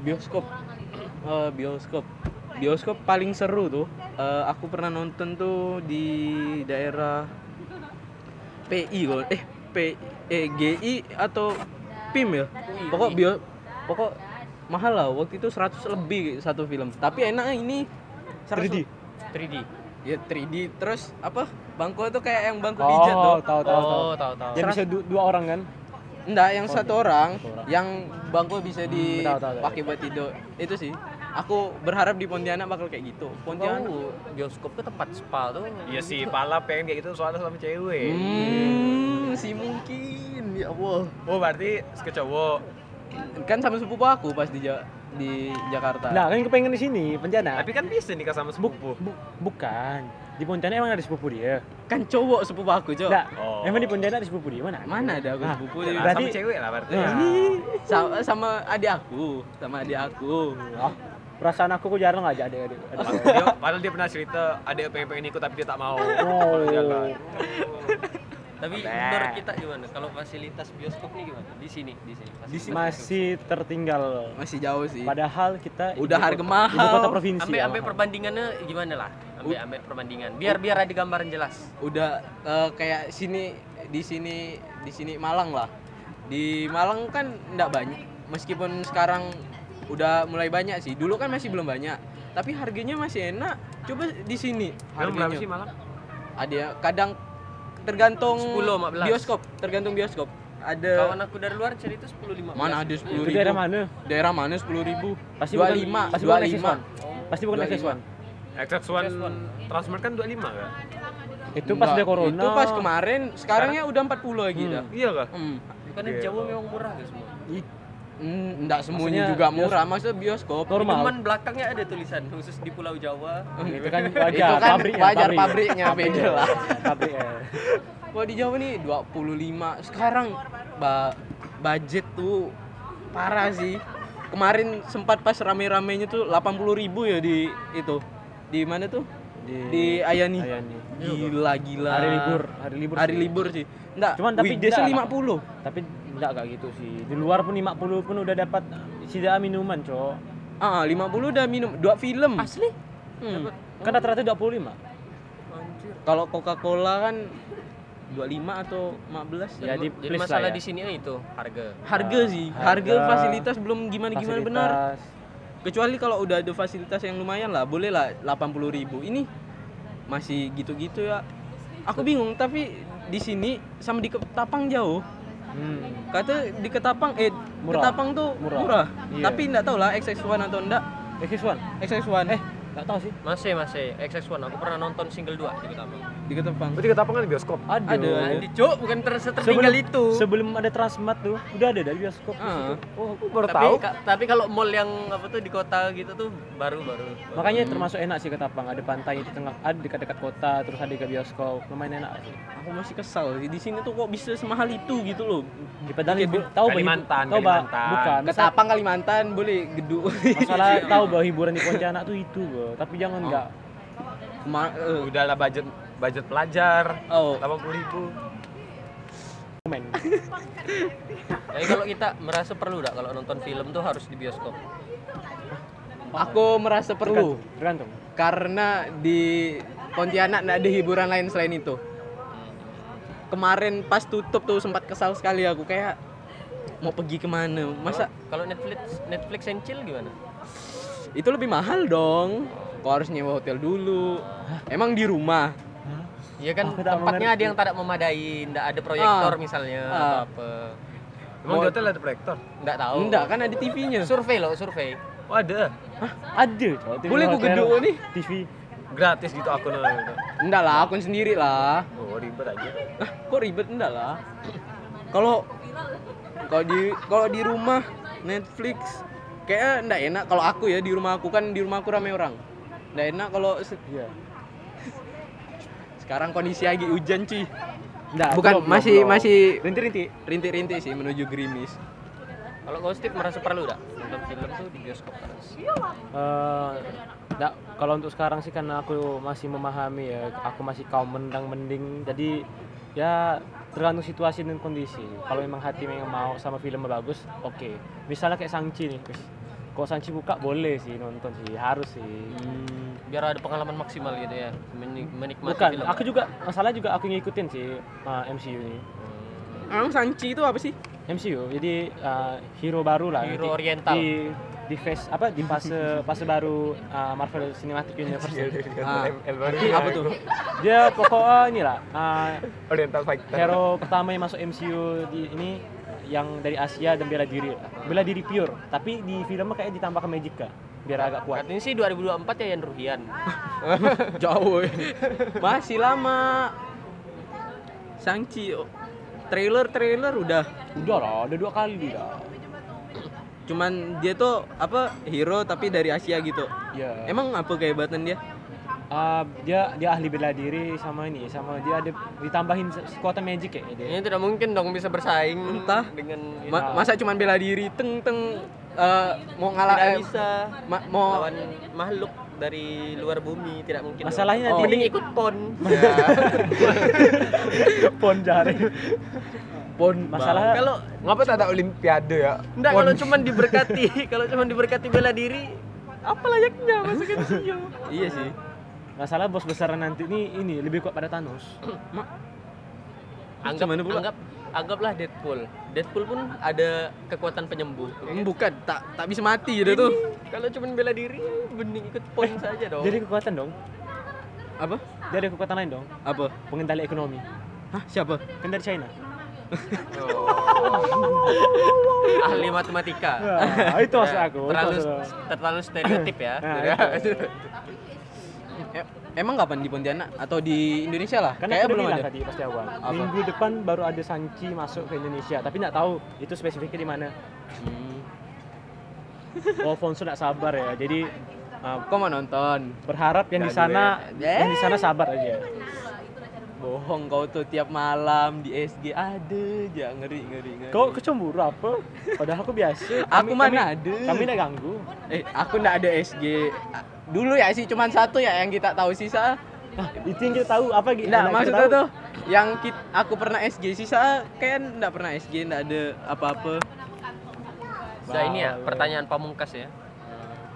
Bioskop. Eh, bioskop. Bioskop paling seru tuh eh, aku pernah nonton tuh di daerah PI kok eh P eh GI atau PIM ya? Pokok bio pokok mahal lah waktu itu 100 lebih satu film tapi enaknya ini 3D 3D. ya 3D terus apa bangku tuh kayak yang bangku oh pijat tuh tahu tahu tahu Oh, tahu tahu. yang bisa du- dua orang kan enggak yang satu orang satu orang. yang bangku bisa Hmm, dipakai buat tidur itu sih aku berharap di Pontianak bakal kayak gitu Pontianak Tahu bioskop ke tempat spa tuh. Iya sih, pala pengen kayak gitu soalnya sama cewek. Hmm, si mungkin ya Allah. Oh, berarti ke cowok. Kan sama sepupu aku pas di Ja- di Jakarta. nah kan kepengen di sini Pontianak Tapi kan bisa nikah sama sepupu. Bu- bukan di Pontianak emang ada sepupu dia kan cowok sepupu aku, Cok. Enggak, Oh. emang di Pontianak ada sepupu dia mana Mana ada aku Nah, sepupu Nah, dia. berarti- sama cewek lah berarti. Nah. Sama, sama adik aku, sama adik aku. oh, perasaan aku kok jarang ngajak adik adik Padahal dia, padahal dia pernah cerita yang pengen, pengen ikut tapi dia tak mau. oh Jalan. Tapi menurut kita gimana? Kalau fasilitas bioskop nih gimana? Di sini, di sini. Fasilitas masih tertinggal Masih jauh sih. padahal kita Udah harga kota- mahal. ibu kota provinsi Ambil ambil perbandingannya gimana lah? Ambil ambil perbandingan. Biar biar ada gambaran jelas. Udah eh, kayak sini di sini di sini Malang lah. Di Malang kan enggak banyak. Meskipun sekarang udah mulai banyak sih. Dulu kan masih belum banyak. Tapi harganya masih enak. Coba di sini Emang berapa harganya. sih ada kadang tergantung 10, 15. bioskop tergantung bioskop ada Kawan aku dari luar cerita 10 15. mana ada sepuluh itu ribu daerah mana daerah mana sepuluh ribu pasti dua bukan lima pasti dua bukan lima XS1 pasti bukan 25. XS1 XX1 Transmart kan 25 kan? itu pas ada corona itu pas kemarin sekarangnya udah 40 lagi Hmm. dah Iya kah? hmm. Bukannya Oke. Jawa memang murah guys semua. Hmm, enggak semuanya juga murah. maksudnya bioskop. Normal. Cuman belakangnya ada tulisan khusus di Pulau Jawa. itu kan itu wajar kan pabriknya wajar pabrik. pabriknya beda lah pabriknya. Kalau di Jawa nih 25 sekarang ba budget tuh parah sih. Kemarin sempat pas rame-ramenya tuh 80.000 ribu ya di itu. Di mana tuh? Di Ayani. Ayani. gila gila. Hari libur. Hari libur hari sih. libur sih. Enggak Cuman tapi enggak, 50 tapi enggak kayak gitu sih. Di luar pun 50 pun udah dapat sida minuman cok. Ah 50 udah minum dua film. Asli? Hmm. kan rata-rata 25 Anjir. kalau Coca-Cola kan 25 atau 15 Ya, di- Jadi masalah lah ya. di sini itu harga. harga Ah, sih. Harga, harga, fasilitas belum gimana gimana benar kecuali kalau udah ada fasilitas yang lumayan lah boleh lah 80.000 ribu. Ini masih gitu-gitu ya. Aku bingung tapi di sini sama di Ketapang jauh Hmm. kata di Ketapang eh Murah. Ketapang tuh Murah. murah, Iya. tapi nggak tahu lah XX1 atau enggak XX1. XX1 Eh, nggak tahu sih. Masih masih XX1 aku pernah nonton single 2 di Ketapang. Di Ketapang Berarti ketapangan di bioskop. Ada. Ada. Di Cuk, bukan ter tertinggal itu. Sebelum ada Transmart tuh, udah ada dari bioskop. situ. Oh, aku baru tapi tahu. ka- tapi kalau mall yang apa tuh di kota gitu tuh baru baru. Makanya termasuk enak sih Ketapang, ada pantai di tengah, ada dekat-dekat kota, terus ada ke bioskop, lumayan enak sih. aku masih kesal sih di sini tuh kok bisa semahal itu gitu loh Di padahal hibu- tahu Kalimantan, tahu bah- Kalimantan. bukan. Ketapang Kalimantan boleh gedung Masalah tahu bahwa hiburan di Pontianak tuh itu, bro. tapi jangan Oh. enggak. Ma- eh, Udahlah budget budget pelajar. oh 80 ribu. Jadi kalau kita merasa perlu enggak kalau nonton film tuh harus di bioskop. aku merasa perlu Tergantung. karena di Pontianak nggak ada hiburan lain selain itu kemarin pas tutup tuh sempat kesal sekali aku kayak mau pergi ke mana masa Kalau Netflix Netflix and chill gimana? itu lebih mahal dong kau harus nyewa hotel dulu emang di rumah Iya kan Aku tak tempatnya ada yang tidak memadai, tidak ada proyektor Ah. misalnya Ah. atau apa. Emang di hotel ada proyektor? Enggak tahu. enggak kan ada TV-nya Survei loh, survei. Oh ada. Ada, coy. TV boleh hotel, gedung nih TV. Gratis gitu aku nonton. enggak lah akun sendiri lah Oh ribet aja. ah kok ribet enggak lah kalau kalau di kalau di rumah Netflix kayak enggak enak kalau aku ya di rumah aku kan di rumah aku ramai orang enggak enak kalau Iya. Sekarang kondisi lagi hujan cuy Enggak, bukan belum, masih belum. masih rintik-rintik. rintik-rintik sih menuju gerimis Kalau kau Steve merasa perlu enggak nonton film tuh di bioskop harus? Eh, nggak, kalau untuk sekarang sih karena aku masih memahami ya, aku masih kaum mendang mending, jadi ya tergantung situasi dan kondisi. Kalau memang hati memang mau sama film bagus, oke. Misalnya kayak Sangchi nih, kalau Sangchi buka boleh sih nonton sih, harus sih. Biar ada pengalaman maksimal gitu ya, menik- menikmati Bukan, film. aku juga masalah juga aku ngikutin sih uh, MCU ini. emang Sanchi itu apa sih MCU, jadi uh, hero baru lah. Hero nanti oriental. Di di phase apa di fase fase baru uh, Marvel Cinematic Universe. ah, El baru. apa tuh Dia pokoknya ini lah uh, Oriental Fighter. hero pertama yang masuk MCU di ini yang dari Asia dan bela diri. Bela diri pure. Tapi di filmnya kayak ditambahkan magic kah biar agak kuat. Katanya sih 2024 ya Yan Ruhian. jauh. Eh. masih lama. Sanchi oh. trailer trailer udah. Udah lah udah dua kali dah cuman dia tuh apa hero tapi dari Asia gitu. Ya emang apa kehebatan dia Ah, dia dia ahli bela diri sama ini sama dia ada ditambahin kekuatan magic ya dia Ini tidak mungkin dong bisa bersaing Entah. dengan. Ma- masa cuman bela diri teng teng eh, mau ngalah tidak eh, bisa ma- mau lawan makhluk dari luar bumi tidak mungkin. dong. Masalahnya oh, nanti- mending ikut pon. pon jari pon masalah kalau Ngapa tak ada olimpiade ya? enggak Pon. kalau cuman diberkati, kalau cuman diberkati bela diri apa layaknya masuk MCU? iya sih masalah bos besar nanti ini ini lebih kuat pada Thanos. Anggap Gimana pula? anggap anggaplah Deadpool. Deadpool pun ada kekuatan penyembuh. Hmm, bukan tak tak bisa mati dia tuh. Kalau cuman bela diri, mending ikut pon saja dong. jadi kekuatan dong. Apa? Dia ada kekuatan lain dong. Apa? Pengendali ekonomi. Hah siapa? Kan dari China. Ahli matematika. Ah, itu maksud aku terlalu terlalu stereotip ya. Nah, emang kapan di Pontianak atau di Indonesia lah Kan kayak aku udah belum ada tadi pasti awal. Apa? Minggu depan baru ada Sanchi masuk ke Indonesia, tapi nggak tahu itu spesifiknya di mana. Hmm. Oh, Fonso nggak sabar ya. Jadi uh, kok mau nonton berharap yang di Nggak sana ya. yang di sana sabar aja. bohong kau tuh tiap malam di SG ada aja ngeri ngeri ngeri Kau kecemburu apa? Padahal aku biasa. Aku Kami- mana kami- ada. Kami nggak ganggu. eh aku ndak ada SG dulu ya sih cuman satu ya yang kita tahu sisa Ah, itu yang kita tahu apa gitu? Nggak, maksudnya tuh yang kit- aku pernah SG sisa kayak ndak pernah SG ndak ada apa-apa. Nah, ini ya pertanyaan pamungkas ya.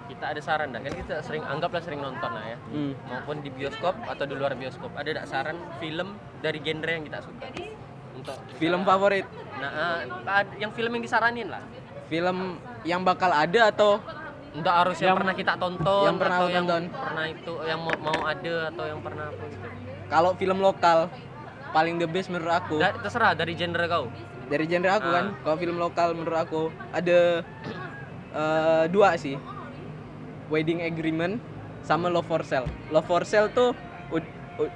kita ada saran dah kan kita sering anggaplah sering nonton lah ya. Hmm. maupun di bioskop atau di luar bioskop. Ada tak saran film dari genre yang kita suka? Untuk Film favorit, nah ah, yang film yang disaranin lah. Film yang bakal ada atau Enggak harus yang, Yang- pernah kita tonton yang pernah atau yang tonton. pernah itu yang mau, mau ada atau yang pernah apa gitu. kalau film lokal paling the best menurut aku. Da- terserah dari genre kau. Dari genre aku Ah. kan, kalau film lokal menurut aku ada eh, dua sih. Wedding Agreement sama Love for Sale. Love for Sale tuh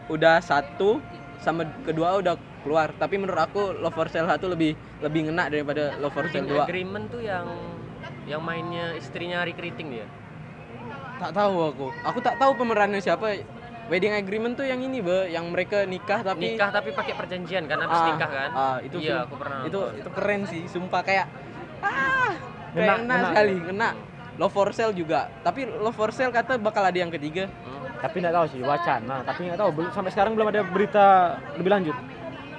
udah satu sama kedua udah keluar, tapi menurut aku Love for Sale satu lebih lebih ngena daripada Love for Sale Wedding 2. agreement tuh yang yang mainnya istrinya Rick Riting dia. Tak tahu aku. Aku tak tahu pemerannya siapa. Wedding Agreement tuh yang ini, Be, yang mereka nikah tapi Nikah tapi pakai perjanjian kan habis Ah, nikah kan? ah, itu iya, film- aku pernah itu nonton. itu keren sih sumpah kayak ah ngena, ngena. sekali ngena Love for Sale juga tapi Love for Sale kata bakal ada yang ketiga Hmm. Tapi nggak tahu sih wacana. Tapi nggak tahu belum sampai sekarang belum ada berita lebih lanjut.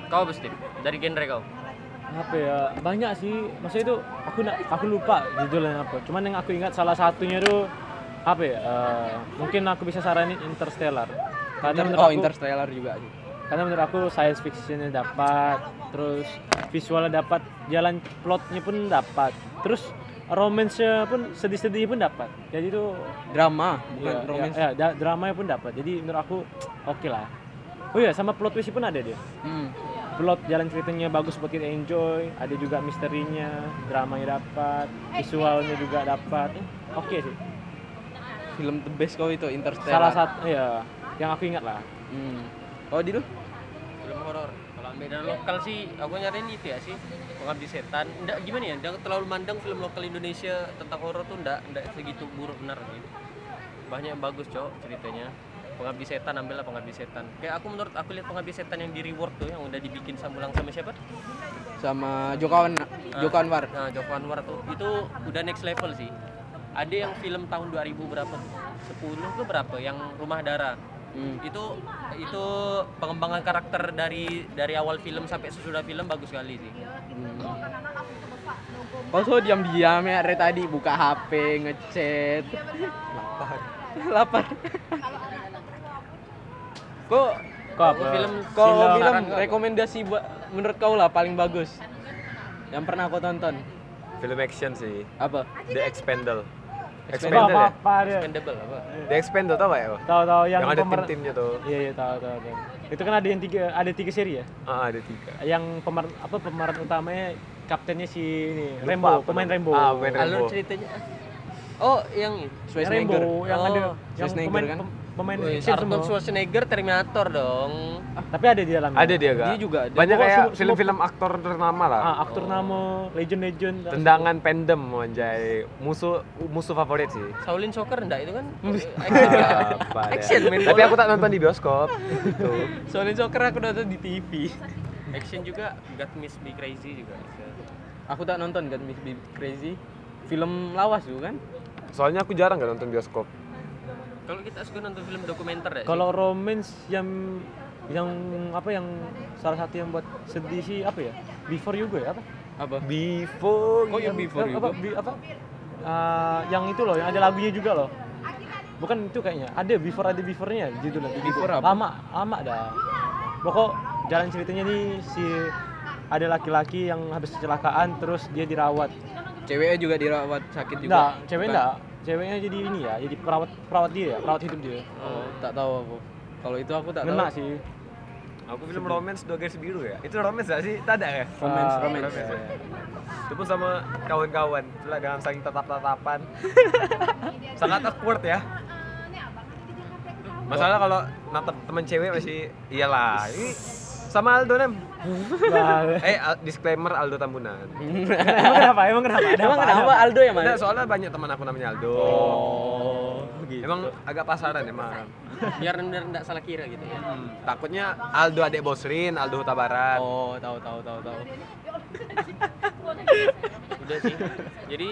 Kau pasti dari genre kau. Apa ya banyak sih. Maksudnya itu aku nak aku lupa judulnya apa. Cuman yang aku ingat salah satunya tuh apa ya? eh, mungkin aku bisa saranin Interstellar. Karena menurut oh aku, Interstellar juga karena menurut aku science fictionnya dapat, terus visualnya dapat, jalan plotnya pun dapat, terus romance-nya pun sedih-sedih pun dapat. Jadi itu drama bukan Iya, romance iya, iya, da- dramanya pun dapat. Jadi menurut aku oke lah. Oh iya, sama plot twist pun ada dia. Hmm. Plot jalan ceritanya bagus buat kita enjoy, ada juga misterinya, dramanya dapat, visualnya juga dapat. Eh, Oke sih. film the best kau itu Interstellar Salah satu ya yang aku ingat lah. hmm. oh di lu Film horor. Kalau beda lokal sih aku nyariin itu ya sih. Pengabdi setan. Enggak gimana ya? Enggak terlalu mandang film lokal Indonesia tentang horor tuh enggak enggak segitu buruk benar gitu. Banyak yang bagus, Cok, ceritanya. Pengabdi setan ambillah pengabdi setan. Kayak aku menurut aku lihat pengabdi setan yang di reward tuh yang udah dibikin sambulang sama siapa? sama Joko Anwar Joko Anwar Nah, Joko Anwar tuh itu udah next level sih. Ada yang film tahun 2000 berapa tuh? 10 ke berapa yang Rumah Darah. hmm. Itu itu pengembangan karakter dari dari awal film sampai sesudah film bagus sekali sih. Hmm. Kau so diam-diam ya dari tadi buka HP, ngechat. Lapar. Lapar. Kok Kok Aku film kau film rekomendasi buat menurut kau lah paling bagus yang pernah kau tonton Film action sih. apa? The Expendable. Expendable apa, ya? apa dia? Expendable apa? The Expendable tau gak ya? Tahu-tahu yang, Yang ada pemer- tim-timnya tuh. Iya iya tahu tahu tahu. Itu kan ada yang tiga ada tiga seri ya. Ah, ada tiga. Yang pemeran apa pemeran utamanya kaptennya si ini Lupa Rembo, apa pemain. Rembo. Ah, pemain Rembo. Alur ceritanya. Oh, yang Schwarzenegger. Rembo yang Oh, ada yang pemain kan? Pem- pemain Wih, action Arnold semua. Schwarzenegger Terminator dong. Tapi ada di dalamnya. Ada dia gak? Dia juga ada. Banyak kayak film-film aktor ternama lah. Ah, aktor nama legend-legend. Tendangan pendem anjay. Musuh musuh favorit sih. Shaolin Soccer enggak itu kan? Action? Apa ya? Action Tapi aku tak nonton di bioskop. Gitu. Soalnya soccer aku nonton di TV. Action juga God Miss Be Crazy juga. Aku tak nonton kan Miss Be Crazy. Film lawas tuh kan? Soalnya aku jarang gak nonton bioskop. Kalau kita suka nonton film dokumenter ya. Kalau romance yang yang apa yang salah satu yang buat sedih sih apa ya? Before You ya apa? Apa? Before Kok yang before you? apa, apa? Ah, yang itu loh, yang ada lagunya juga loh. Bukan itu kayaknya. Ada before ada before-nya judulnya. Before apa? Lama, lama dah. Pokok jalan ceritanya nih si ada laki-laki yang habis kecelakaan terus dia dirawat. Ceweknya juga dirawat sakit juga. Enggak, cewek enggak. Ceweknya jadi ini ya, jadi perawat perawat dia ya, perawat hidup dia. Oh, tak tahu aku. Kalau itu aku tak Ngena tahu. sih. Aku film romance dua garis biru ya. Itu romance gak sih? Tak ada ya? Romance, Ah, romance. romance, ya. Itu pun sama kawan-kawan. Itulah dengan saling tatap-tatapan. Sangat awkward ya. Masalah kalau natap teman cewek masih iyalah. Ini sama Aldo nem. Nah, Eh disclaimer Aldo Tambunan. emang kenapa? Emang kenapa? Ada Emang apa? kenapa Aldo yang mana? Nah, soalnya banyak teman aku namanya Aldo. Oh, gitu. Emang agak pasaran emang. biar biar enggak salah kira gitu ya. Hmm, takutnya Aldo adek Bosrin, Aldo Huta Barat. Oh, tahu tahu tahu tahu. Udah sih. Jadi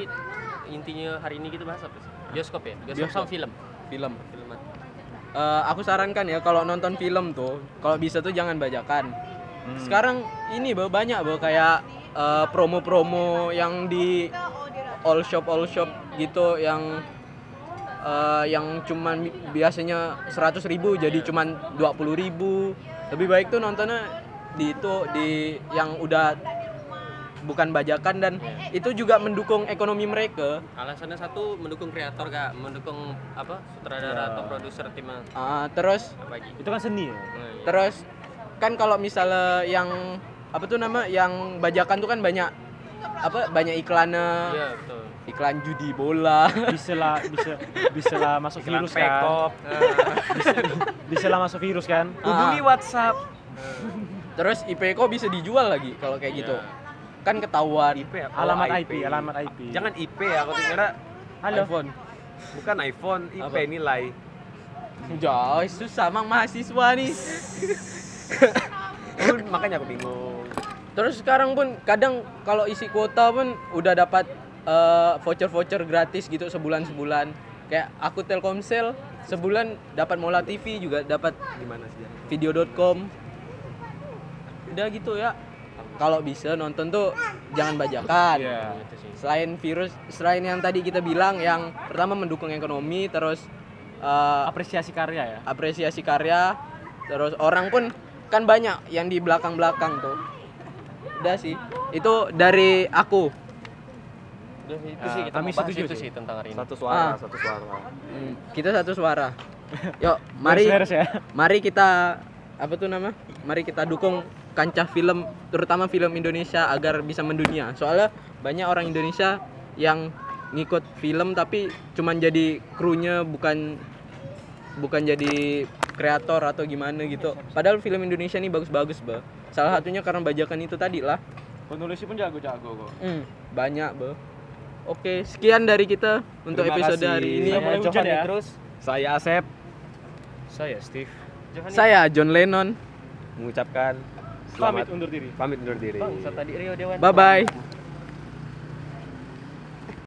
intinya hari ini kita bahas apa sih? Bioskop ya? Bioskop, Bioskop. sama film. Film. Eh, aku sarankan ya kalau nonton film tuh, kalau bisa tuh jangan bajakan. Hmm. Sekarang ini banyak Bo, kayak eh, promo-promo yang di all shop all shop gitu yang eh, yang cuman bi- biasanya 100.000 ribu jadi cuman 20.000 ribu lebih baik tuh nontonnya di itu di yang udah bukan bajakan dan itu juga mendukung ekonomi mereka alasannya satu mendukung kreator gak mendukung apa sutradara atau produser tim Ah, terus lagi Itu kan seni ya. Nah, iya. terus kan kalau misalnya yang apa tuh nama yang bajakan tuh kan banyak apa banyak iklannya iya betul iklan judi bola Bisa lah, bisa bisa lah masuk Iklan virus kan. Pekop. Bisa, bisa lah masuk virus kan. Hubungi Ah. WhatsApp. terus IP kok bisa dijual lagi kalau kayak gitu Iya. Kan ketahuan IP ya? Alamat IP, alamat IP. Jangan IP ya, aku kira Halo. iPhone bukan iPhone, IP Apa? nilai. Jauh susah mang mahasiswa nih makanya aku bingung. terus sekarang pun kadang kalau isi kuota pun udah dapat eh, voucher-voucher gratis gitu sebulan sebulan kayak aku Telkomsel sebulan dapat Mola TV juga dapat Gimana sih? video.com udah gitu ya kalau bisa nonton tuh jangan bajakan Iya. sih selain virus selain yang tadi kita bilang yang pertama mendukung ekonomi terus eh, Apresiasi karya ya. apresiasi karya terus orang pun kan banyak yang di belakang belakang tuh udah sih itu dari aku Udah, itu Ya, sih kita kami setuju itu sih. sih tentang hari ini Satu suara, Ah. satu suara. Hmm, kita satu suara yuk mari Beres ya. mari kita apa tuh nama mari kita dukung kancah film terutama film Indonesia agar bisa mendunia. Soalnya banyak orang Indonesia yang ngikut film tapi cuman jadi krunya bukan bukan jadi kreator atau gimana gitu. Padahal film Indonesia ini bagus-bagus bah salah satunya karena bajakan itu tadi lah. Penulisnya pun jago-jago kok. Hmm, banyak bah oke sekian dari kita untuk Terima episode kasih. hari ini. Saya Johan ya. Terus? Saya Asep. Saya Steve. saya John Lennon. Mengucapkan Pamit selamat undur diri. pamit undur diri. bang tadi Rio Dewan bye bye